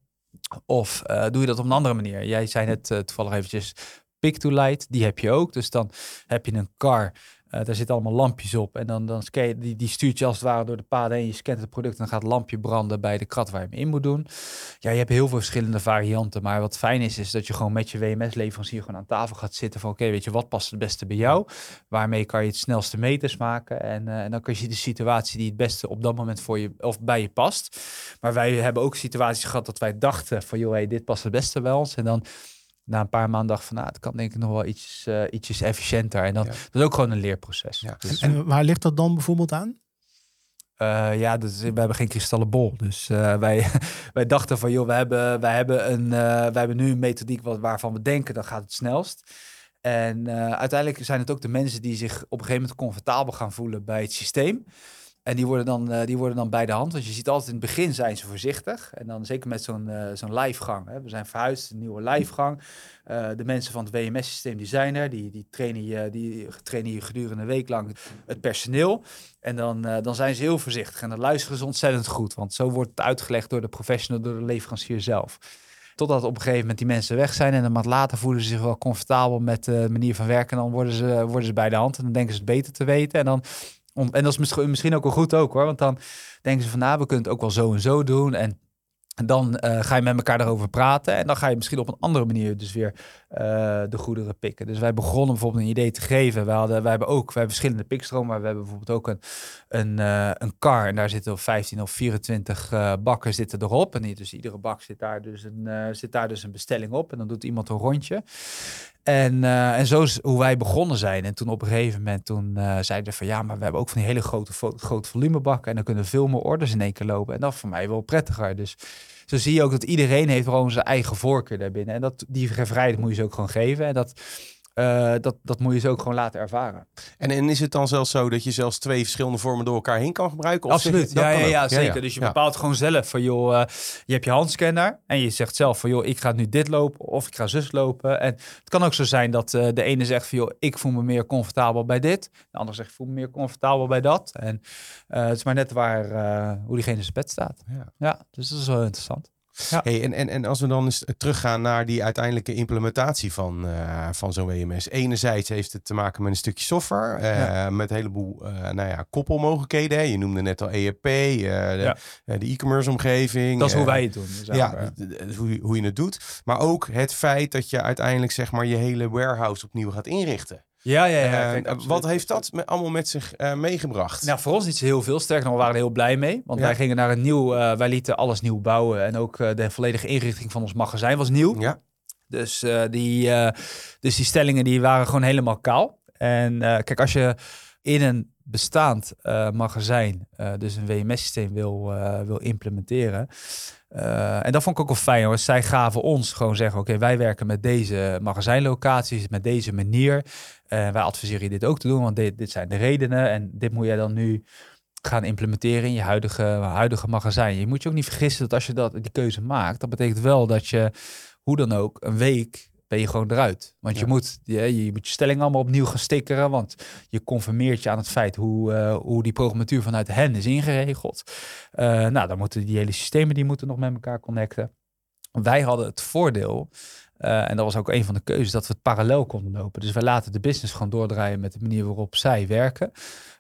Of eh, doe je dat op een andere manier? Jij zei net eh, toevallig eventjes pick to light, die heb je ook. Dus dan heb je een car, eh, daar zitten allemaal lampjes op. En dan, dan scan je- die, die stuurt je als het ware door de paden heen. Je scant het product en dan gaat het lampje branden bij de krat waar je hem in moet doen. Ja, je hebt heel veel verschillende varianten. Maar wat fijn is, is dat je gewoon met je WMS-leverancier gewoon aan tafel gaat zitten van oké, weet je, wat past het beste bij jou? Waarmee kan je het snelste meters maken? En, eh, en dan kun je de situatie die het beste op dat moment voor je of bij je past. Maar wij hebben ook situaties gehad dat wij dachten van joh, hey, dit past het beste bij ons. En dan na een paar maanden dacht van nou, het kan denk ik nog wel ietsjes, eh, ietsjes efficiënter. En dat, Ja. dat is ook gewoon een leerproces. Ja. Dus, En waar ligt dat dan bijvoorbeeld aan? eh, ja, dus we hebben geen kristallen bol. Dus eh, wij, *laughs* wij dachten van, joh, we hebben, wij hebben, een, eh, wij hebben nu een methodiek wat, waarvan we denken dat gaat het snelst. En eh, uiteindelijk zijn het ook de mensen die zich op een gegeven moment comfortabel gaan voelen bij het systeem. En die worden, dan, eh, die worden dan bij de hand. Want je ziet altijd in het begin zijn ze voorzichtig. En dan zeker met zo'n eh zo'n lijfgang. We zijn verhuisd, een nieuwe lijfgang. Eh, de mensen van het WMS-systeem die zijn er. Die, die, trainen je, die trainen je gedurende een week lang het personeel. En dan, dan zijn ze heel voorzichtig. En dan luisteren ze ontzettend goed. Want zo wordt het uitgelegd door de professional, door de leverancier zelf. Totdat op een gegeven moment die mensen weg zijn. En een maand later voelen ze zich wel comfortabel met de manier van werken. En dan worden ze, worden ze bij de hand. En dan denken ze het beter te weten. En dan en dat is misschien, ook wel goed ook hoor. Want dan denken ze van nou, we kunnen het ook wel zo en zo doen. En, en dan eh, ga je met elkaar daarover praten. En dan ga je misschien op een andere manier dus weer eh, de goederen pikken. Dus wij begonnen bijvoorbeeld een idee te geven. We hadden, wij hebben ook wij hebben verschillende pikstromen. Maar we hebben bijvoorbeeld ook een, een, eh, een car. En daar zitten 15 of 24 eh, bakken zitten erop. En dus iedere bak zit daar, dus een, zit daar dus een bestelling op. En dan doet iemand een rondje. En, en zo is hoe wij begonnen zijn. En toen op een gegeven moment toen zeiden van ja, maar we hebben ook van die hele grote, grote volumebakken. En dan kunnen veel meer orders in één keer lopen. En dat voor mij wel prettiger. Dus zo zie je ook dat iedereen heeft gewoon zijn eigen voorkeur daarbinnen. En dat, die vrijheid moet je ze ook gewoon geven. En dat, eh, dat, dat moet je ze ook gewoon laten ervaren. En, en is het dan zelfs zo dat je zelfs twee verschillende vormen door elkaar heen kan gebruiken? Of je- Absoluut, ja, ja, ja, zeker. Dus je bepaalt gewoon zelf van, joh, eh, je hebt je handscanner en je zegt zelf van, joh, ik ga nu dit lopen of ik ga zus lopen. En het kan ook zo zijn dat eh, de ene zegt van, joh, ik voel me meer comfortabel bij dit. De ander zegt, ik voel me meer comfortabel bij dat. En het is maar net waar, hoe diegene in zijn bed staat. Ja, dus dat is wel interessant. Hey, en, en, en als we dan eens teruggaan naar die uiteindelijke implementatie van, eh, van zo'n WMS. Enerzijds heeft het te maken met een stukje software. eh, Ja. Met een heleboel eh, nou ja, koppelmogelijkheden. hè. Je noemde net al ERP, de, Ja. e-commerce omgeving. Dat is hoe wij het doen. zeg Ja, hoe, je- hoe je het doet. Maar ook het feit dat je uiteindelijk zeg maar, je hele warehouse opnieuw gaat inrichten. Ja, ja, ja. Eh, kijk, wat absoluut. heeft dat me- allemaal met zich eh, meegebracht? Nou, voor ons niet zo heel veel. Sterker nog, we waren er heel blij mee. Want Ja. wij gingen naar een nieuw... eh, wij lieten alles nieuw bouwen. En ook eh, de volledige inrichting van ons magazijn was nieuw. ja, Dus, die, dus die stellingen die waren gewoon helemaal kaal. En kijk, als je in een bestaand eh, magazijn uh, dus een WMS-systeem wil, uh, wil implementeren. en dat vond ik ook wel fijn hoor. Zij gaven ons gewoon zeggen, oké, wij werken met deze magazijnlocaties, met deze manier. wij adviseren je dit ook te doen, want dit, dit zijn de redenen. En dit moet jij dan nu gaan implementeren in je huidige, huidige magazijn. Je moet je ook niet vergissen dat als je dat, die keuze maakt, dat betekent wel dat je hoe dan ook een week ben je gewoon eruit. Want je, moet, je, je moet je stelling allemaal opnieuw gaan stickeren. Want je conformeert je aan het feit hoe, uh, hoe die programmatuur vanuit hen is ingeregeld. Uh, nou, dan moeten die hele systemen die moeten nog met elkaar connecten. Wij hadden het voordeel, uh, en dat was ook een van de keuzes, dat we het parallel konden lopen. Dus wij laten de business gewoon doordraaien met de manier waarop zij werken.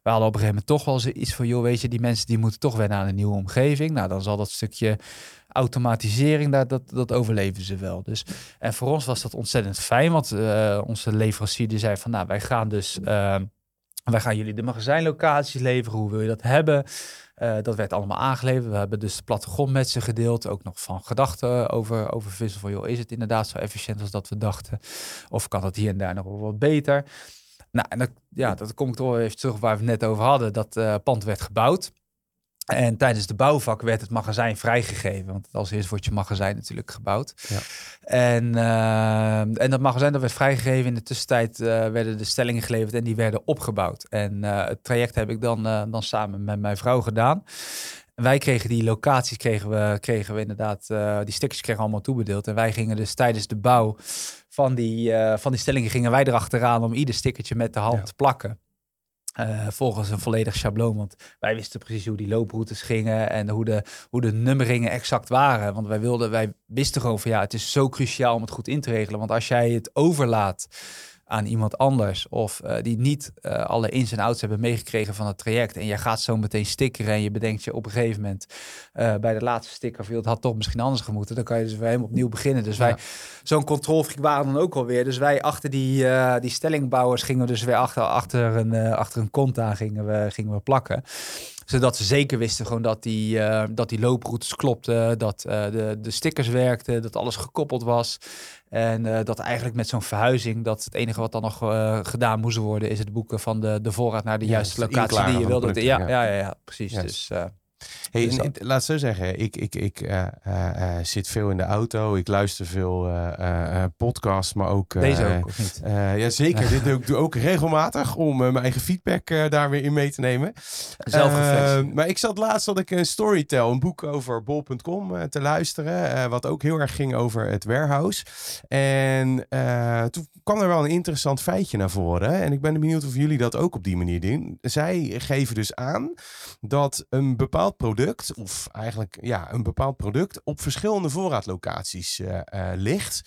We hadden op een gegeven moment toch wel iets van, joh, weet je, die mensen die moeten toch wennen aan een nieuwe omgeving. Nou, dan zal dat stukje automatisering, daar, dat, dat overleven ze wel. Dus, en voor ons was dat ontzettend fijn, want uh, onze leverancier die zei van, nou, wij gaan dus, uh, wij gaan jullie de magazijnlocaties leveren, hoe wil je dat hebben? Uh, dat werd allemaal aangeleverd. We hebben dus de plattegrond met ze gedeeld. Ook nog van gedachten over, over Vissel. Van, joh, is het inderdaad zo efficiënt als dat we dachten? Of kan het hier en daar nog wel wat beter? Nou, en dat, ja, dat kom ik toch even terug waar we het net over hadden. Dat uh, pand werd gebouwd. En tijdens de bouwvak werd het magazijn vrijgegeven. Want als eerst wordt je magazijn natuurlijk gebouwd. Ja. En, uh, en dat magazijn dat werd vrijgegeven. In de tussentijd uh, werden de stellingen geleverd en die werden opgebouwd. En uh, het traject heb ik dan, dan samen met mijn vrouw gedaan. Wij kregen die locaties, kregen we, kregen we inderdaad, die stickers kregen allemaal toebedeeld. En wij gingen dus tijdens de bouw van die, van die stellingen, gingen wij erachteraan om ieder stickertje met de hand ja. te plakken. Uh, volgens een volledig schabloon. Want wij wisten precies hoe die looproutes gingen en hoe de, hoe de nummeringen exact waren. Want wij, wilden, wij wisten gewoon van ja, het is zo cruciaal om het goed in te regelen. Want als jij het overlaat aan iemand anders of uh, die niet uh, alle ins en outs hebben meegekregen van het traject en jij gaat zo meteen stickeren en je bedenkt je op een gegeven moment uh, bij de laatste sticker van het had toch misschien anders gemoeten, dan kan je dus weer helemaal opnieuw beginnen. Dus ja. wij, zo'n controlfreak waren dan ook alweer. Dus wij achter die, die stellingbouwers gingen we dus weer achter, achter, een, achter een kont aan gingen we, gingen we plakken zodat ze zeker wisten gewoon dat die, uh, dat die looproutes klopten, dat uh, de, de stickers werkten, dat alles gekoppeld was. En uh, dat eigenlijk met zo'n verhuizing, dat het enige wat dan nog gedaan moest worden, is het boeken van de, de voorraad naar de ja, juiste locatie die je wilde. Ja, ja, ja, ja, precies. Yes. Dus Hey, dus laat zo zeggen, ik, ik, ik uh, uh, zit veel in de auto, ik luister veel uh, podcasts, maar ook... Deze ook, of niet? ja, zeker. *laughs* Dit doe ik doe ook regelmatig om mijn eigen feedback daar weer in mee te nemen. Zelfreflectie. maar ik zat laatst dat ik een Storytel, een boek over bol.com te luisteren, wat ook heel erg ging over het warehouse. En toen kwam er wel een interessant feitje naar voren. En ik ben benieuwd of jullie dat ook op die manier doen. Zij geven dus aan dat een bepaald product, of eigenlijk ja, een bepaald product, op verschillende voorraadlocaties uh, uh, ligt.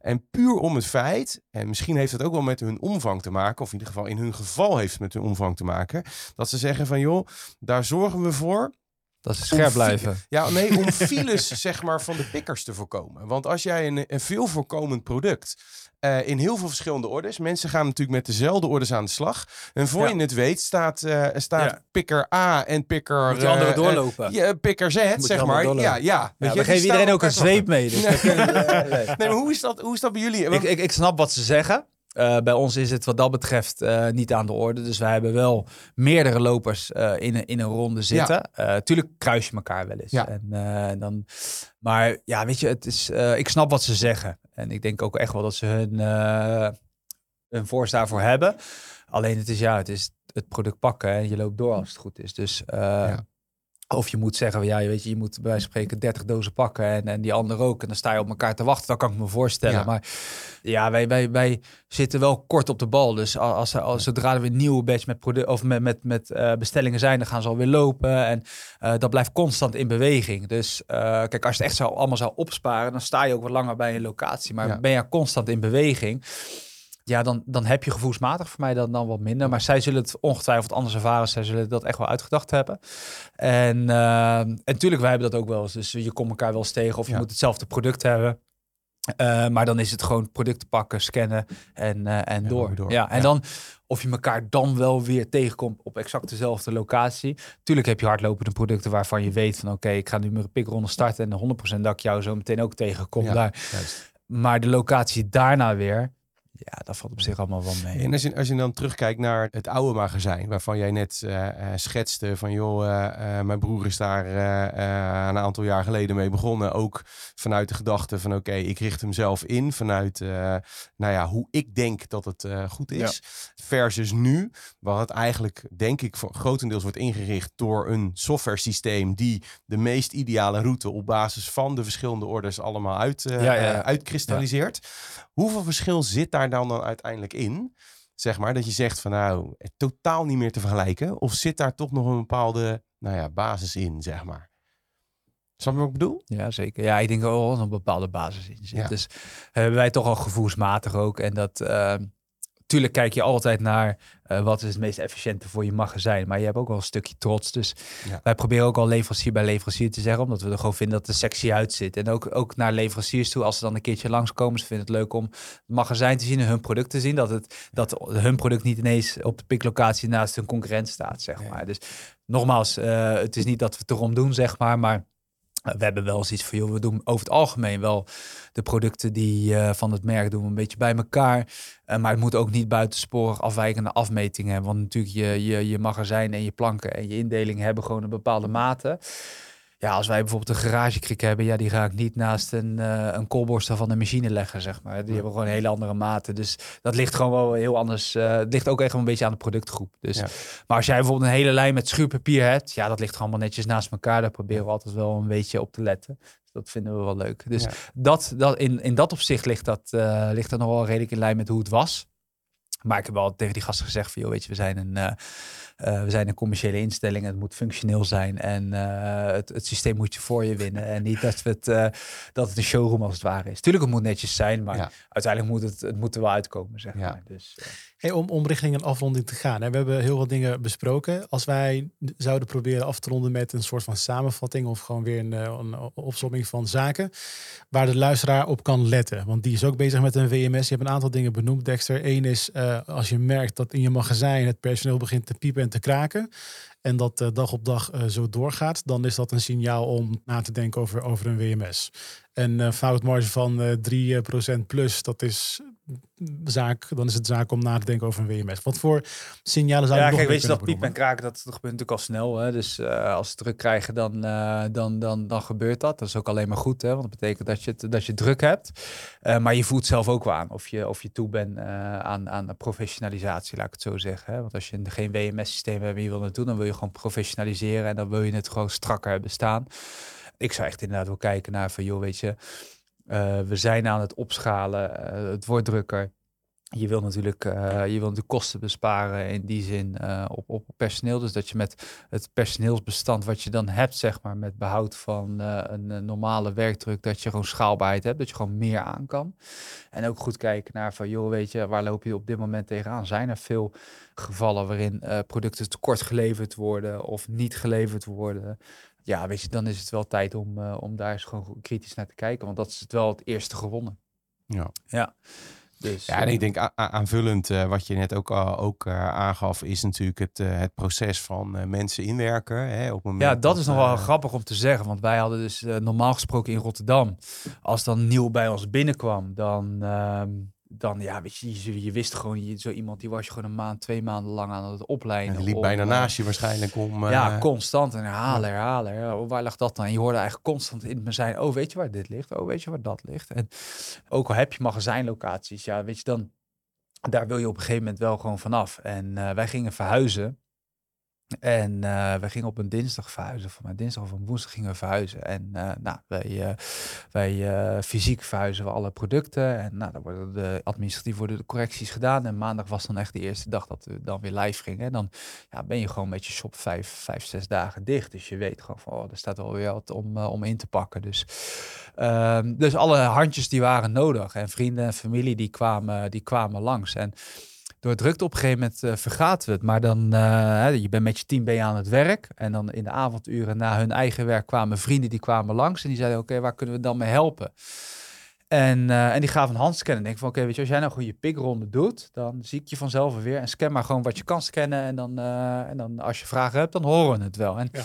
En puur om het feit, en misschien heeft het ook wel met hun omvang te maken, of in ieder geval in hun geval heeft het met hun omvang te maken, dat ze zeggen van joh, daar zorgen we voor dat ze scherp blijven. Ja, nee, om *laughs* files zeg maar van de pikkers te voorkomen. Want als jij een, een veel voorkomend product uh, in heel veel verschillende orders. Mensen gaan natuurlijk met dezelfde orders aan de slag. En voor ja. je het weet staat, uh, staat ja. A en pikker... Moet je uh, andere doorlopen. ja, pikker Z, zeg maar. Ja, ja. ja we geven iedereen ook een zweep mee. Dus *laughs* nee. nee, maar hoe is, dat, hoe is dat bij jullie? Ik, ik, ik snap wat ze zeggen. Uh, bij ons is het wat dat betreft uh, niet aan de orde. Dus wij hebben wel meerdere lopers uh, in, in een ronde zitten. Ja. tuurlijk kruis je elkaar wel eens. Ja. En, dan, maar ja, weet je, het is, ik snap wat ze zeggen. En ik denk ook echt wel dat ze hun, hun voorst daarvoor hebben. Alleen het is ja, het is het product pakken en je loopt door als het goed is. Dus ja. Of je moet zeggen, ja, je weet je, je moet bij wijze van spreken 30 dozen pakken en, en die ander ook. En dan sta je op elkaar te wachten. Dat kan ik me voorstellen. Ja. Maar ja, wij, wij, wij zitten wel kort op de bal. Dus als, als, zodra er weer een nieuwe batch met, product, of met, met, met uh, bestellingen zijn, dan gaan ze alweer lopen. En uh, dat blijft constant in beweging. Dus uh, kijk, als je het echt zou, allemaal zou opsparen, dan sta je ook wat langer bij een locatie. Maar ja. ben je constant in beweging ja, dan, dan heb je gevoelsmatig voor mij dan, dan wat minder. Maar zij zullen het ongetwijfeld anders ervaren. Zij zullen dat echt wel uitgedacht hebben. En, uh, en natuurlijk, wij hebben dat ook wel eens. Dus je komt elkaar wel eens tegen of je ja. moet hetzelfde product hebben. Uh, maar dan is het gewoon producten pakken, scannen en, uh, en ja, door. door. Ja, en ja. dan of je elkaar dan wel weer tegenkomt op exact dezelfde locatie. Tuurlijk heb je hardlopende producten waarvan je weet van oké, okay, ik ga nu mijn pikronde starten en 100% dat ik jou zo meteen ook tegenkom daar. Juist. Maar de locatie daarna weer, ja, dat valt op zich allemaal wel mee. En als je, als je dan terugkijkt naar het oude magazijn, waarvan jij net eh, eh, schetste van joh, eh, eh, mijn broer is daar eh, eh, een aantal jaar geleden mee begonnen. Ook vanuit de gedachte van oké, ik richt hem zelf in vanuit eh, nou ja, hoe ik denk dat het eh, goed is. Versus nu, waar het eigenlijk denk ik voor grotendeels wordt ingericht door een software systeem die de meest ideale route op basis van de verschillende orders allemaal uit, eh, Ja, ja, ja. uitkristalliseert. Hoeveel verschil zit daar dan, dan uiteindelijk in? Zeg maar, dat je zegt van nou, totaal niet meer te vergelijken. Of zit daar toch nog een bepaalde nou ja, basis in, zeg maar? Snap je wat ik bedoel? Ja, zeker. Ja, ik denk wel er een bepaalde basis in zit. Ja. Dus hebben wij toch al gevoelsmatig ook. En dat, eh, tuurlijk kijk je altijd naar eh, wat is het meest efficiënte voor je magazijn. Maar je hebt ook wel een stukje trots. Dus Ja. wij proberen ook al leverancier bij leverancier te zeggen. Omdat we er gewoon vinden dat het er sexy uitziet. En ook, ook naar leveranciers toe, als ze dan een keertje langskomen. Ze vinden het leuk om het magazijn te zien en hun product te zien. Dat, het, dat hun product niet ineens op de piklocatie naast hun concurrent staat, zeg Ja. maar. Dus nogmaals, eh, het is niet dat we het erom doen, zeg maar. Maar we hebben wel zoiets van, joh, we doen over het algemeen wel de producten die eh, van het merk doen een beetje bij elkaar. Eh, maar het moet ook niet buitensporig afwijkende afmetingen hebben. Want natuurlijk je, je, je magazijn en je planken en je indeling hebben gewoon een bepaalde mate. Ja, als wij bijvoorbeeld een garagekrik hebben, ja, die ga ik niet naast een, eh een koolborstel van de machine leggen, zeg maar. Die hebben gewoon hele andere maten. Dus dat ligt gewoon wel heel anders. eh, het ligt ook echt wel een beetje aan de productgroep. Dus, Ja. Maar als jij bijvoorbeeld een hele lijn met schuurpapier hebt, ja, dat ligt gewoon allemaal netjes naast elkaar. Daar proberen we altijd wel een beetje op te letten. Dus dat vinden we wel leuk. Dus Ja. dat, dat, in, in dat opzicht ligt dat, eh, ligt dat nog wel redelijk in lijn met hoe het was. Maar ik heb wel tegen die gasten gezegd van, joh, weet je, we zijn een, eh, we zijn een commerciële instelling. Het moet functioneel zijn en eh, het, het systeem moet je voor je winnen. En niet dat, we het, eh, dat het een showroom als het ware is. Tuurlijk, het moet netjes zijn, maar Ja. uiteindelijk moet het, het moet er wel uitkomen, zeg Ja. maar. Dus, eh, Hey, om, om richting een afronding te gaan. Hè. We hebben heel wat dingen besproken. Als wij zouden proberen af te ronden met een soort van samenvatting of gewoon weer een, een opsomming van zaken waar de luisteraar op kan letten. Want die is ook bezig met een WMS. Je hebt een aantal dingen benoemd, Dexter. Eén is eh, als je merkt dat in je magazijn het personeel begint te piepen en te kraken. En dat eh, dag op dag eh, zo doorgaat, dan is dat een signaal om na te denken over, over een WMS. Een eh, foutmarge van eh 3% plus, dat is zaak, dan is het zaak om na te denken over een WMS. Wat voor signalen zou je ja, nog kijk, weet je dat piep en kraken, dat, dat gebeurt natuurlijk al snel. Hè? Dus eh, als ze druk krijgen, dan, eh, dan, dan, dan gebeurt dat. Dat is ook alleen maar goed, hè? want dat betekent dat je, het, dat je druk hebt. Eh, maar je voelt zelf ook wel aan of je, of je toe bent aan, aan professionalisatie, laat ik het zo zeggen. Hè? Want als je geen WMS-systeem hebt en je wil het doen, dan wil je gewoon professionaliseren en dan wil je het gewoon strakker hebben staan. Ik zou echt inderdaad wel kijken naar van, joh, weet je, eh, we zijn aan het opschalen, eh, het wordt drukker. Je wil natuurlijk eh, je wil de kosten besparen in die zin op, op personeel. Dus dat je met het personeelsbestand wat je dan hebt, zeg maar, met behoud van een normale werkdruk, dat je gewoon schaalbaarheid hebt, dat je gewoon meer aan kan. En ook goed kijken naar van, joh, weet je, waar loop je op dit moment tegenaan? Zijn er veel gevallen waarin producten tekort geleverd worden of niet geleverd worden? Ja, weet je, dan is het wel tijd om, eh, om daar eens gewoon kritisch naar te kijken, want dat is het wel het eerste gewonnen. Ja. Ja. Dus, Ja, en eh, ik denk a- a- aanvullend, eh, wat je net ook, ook eh, aangaf, is natuurlijk het, eh, het proces van eh, mensen inwerken. Hè, op het moment Ja, dat is nog wel eh, grappig om te zeggen. Want wij hadden dus eh, normaal gesproken in Rotterdam. Als dan nieuw bij ons binnenkwam, dan, ehm, dan ja, weet je, je, je wist gewoon, je, zo iemand die was je gewoon een maand, twee maanden lang aan het opleiden. en die liep om, bijna eh, naast je waarschijnlijk om... ja, eh, constant en herhalen, herhalen. Oh, waar lag dat dan? En je hoorde eigenlijk constant in het zijn, oh, weet je waar dit ligt? Oh, weet je waar dat ligt? En ook al heb je magazijnlocaties, ja, weet je, dan daar wil je op een gegeven moment wel gewoon vanaf. En eh, wij gingen verhuizen. En eh wij gingen op een dinsdag verhuizen. Voor mij dinsdag of een woensdag gingen we verhuizen. En eh, nou, wij, eh, wij fysiek verhuizen we alle producten. En nou, dan worden de administratief worden de correcties gedaan. En maandag was dan echt de eerste dag dat we dan weer live gingen. En dan ja, ben je gewoon met je shop vijf, vijf, zes dagen dicht. Dus je weet gewoon van, oh, er staat wel weer wat om, om in te pakken. Dus, ehm, dus alle handjes die waren nodig. En vrienden en familie die kwamen, die kwamen langs. En door drukte op een gegeven moment eh, vergaten we het. Maar dan, eh, je bent met je team ben je aan het werk. En dan in de avonduren na hun eigen werk kwamen vrienden die kwamen langs. En die zeiden, oké, waar kunnen we dan mee helpen? En, eh, en die gaven een handscan. En denk van, oké, weet je, als jij nou gewoon je pikronde doet, dan zie ik je vanzelf weer. En scan maar gewoon wat je kan scannen. En dan, en dan als je vragen hebt, dan horen we het wel. En Ja.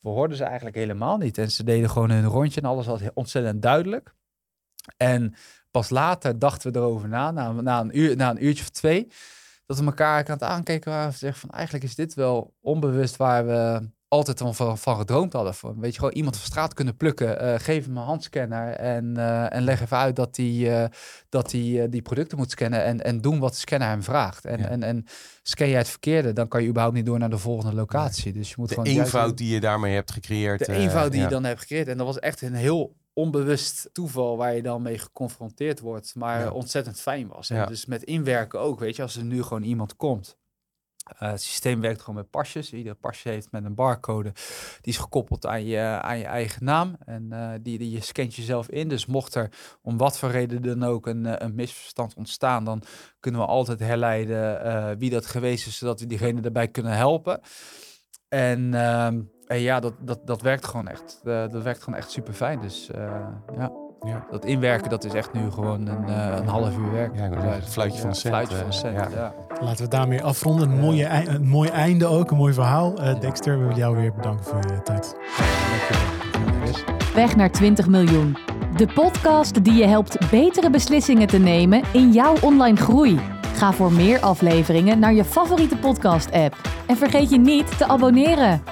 we hoorden ze eigenlijk helemaal niet. En ze deden gewoon hun rondje en alles was ontzettend duidelijk. En Pas later dachten we erover na, na, na, een, uur, na een uurtje of twee, dat we elkaar aan het aankijken waren. Zeggen van eigenlijk is dit wel onbewust waar we altijd van, van, gedroomd hadden. Van, weet je, gewoon iemand van straat kunnen plukken. eh, geef hem een handscanner en, eh, en leg even uit dat hij eh, dat die, die producten moet scannen en, en doen wat de scanner hem vraagt. En, Ja. en, en scan jij het verkeerde, dan kan je überhaupt niet door naar de volgende locatie. Dus je moet De gewoon juist- eenvoud die je daarmee hebt gecreëerd. de eenvoud die ja. je dan hebt gecreëerd. En dat was echt een heel onbewust toeval waar je dan mee geconfronteerd wordt, maar Ja. ontzettend fijn was. En dus met inwerken ook, weet je, als er nu gewoon iemand komt. eh, het systeem werkt gewoon met pasjes. Ieder pasje heeft met een barcode. Die is gekoppeld aan je, aan je eigen naam. En eh, die, die je scant jezelf in. Dus mocht er om wat voor reden dan ook een, eh, een misverstand ontstaan, dan kunnen we altijd herleiden wie dat geweest is, zodat we diegene erbij kunnen helpen. En, ehm, en ja, dat, dat, dat werkt gewoon echt. Eh, dat werkt gewoon echt super fijn. Dus eh, ja. Ja. dat inwerken, dat is echt nu gewoon een, eh, een half uur werk. Ja, fluitje van een cent, Fluitje van een eh, cent, ja. ja. Laten we daarmee afronden. Een, mooie, een mooi einde ook, een mooi verhaal. Eh, Dexter, we willen jou weer bedanken voor je tijd. Weg naar 20 miljoen. De podcast die je helpt betere beslissingen te nemen in jouw online groei. Ga voor meer afleveringen naar je favoriete podcast-app. En vergeet je niet te abonneren.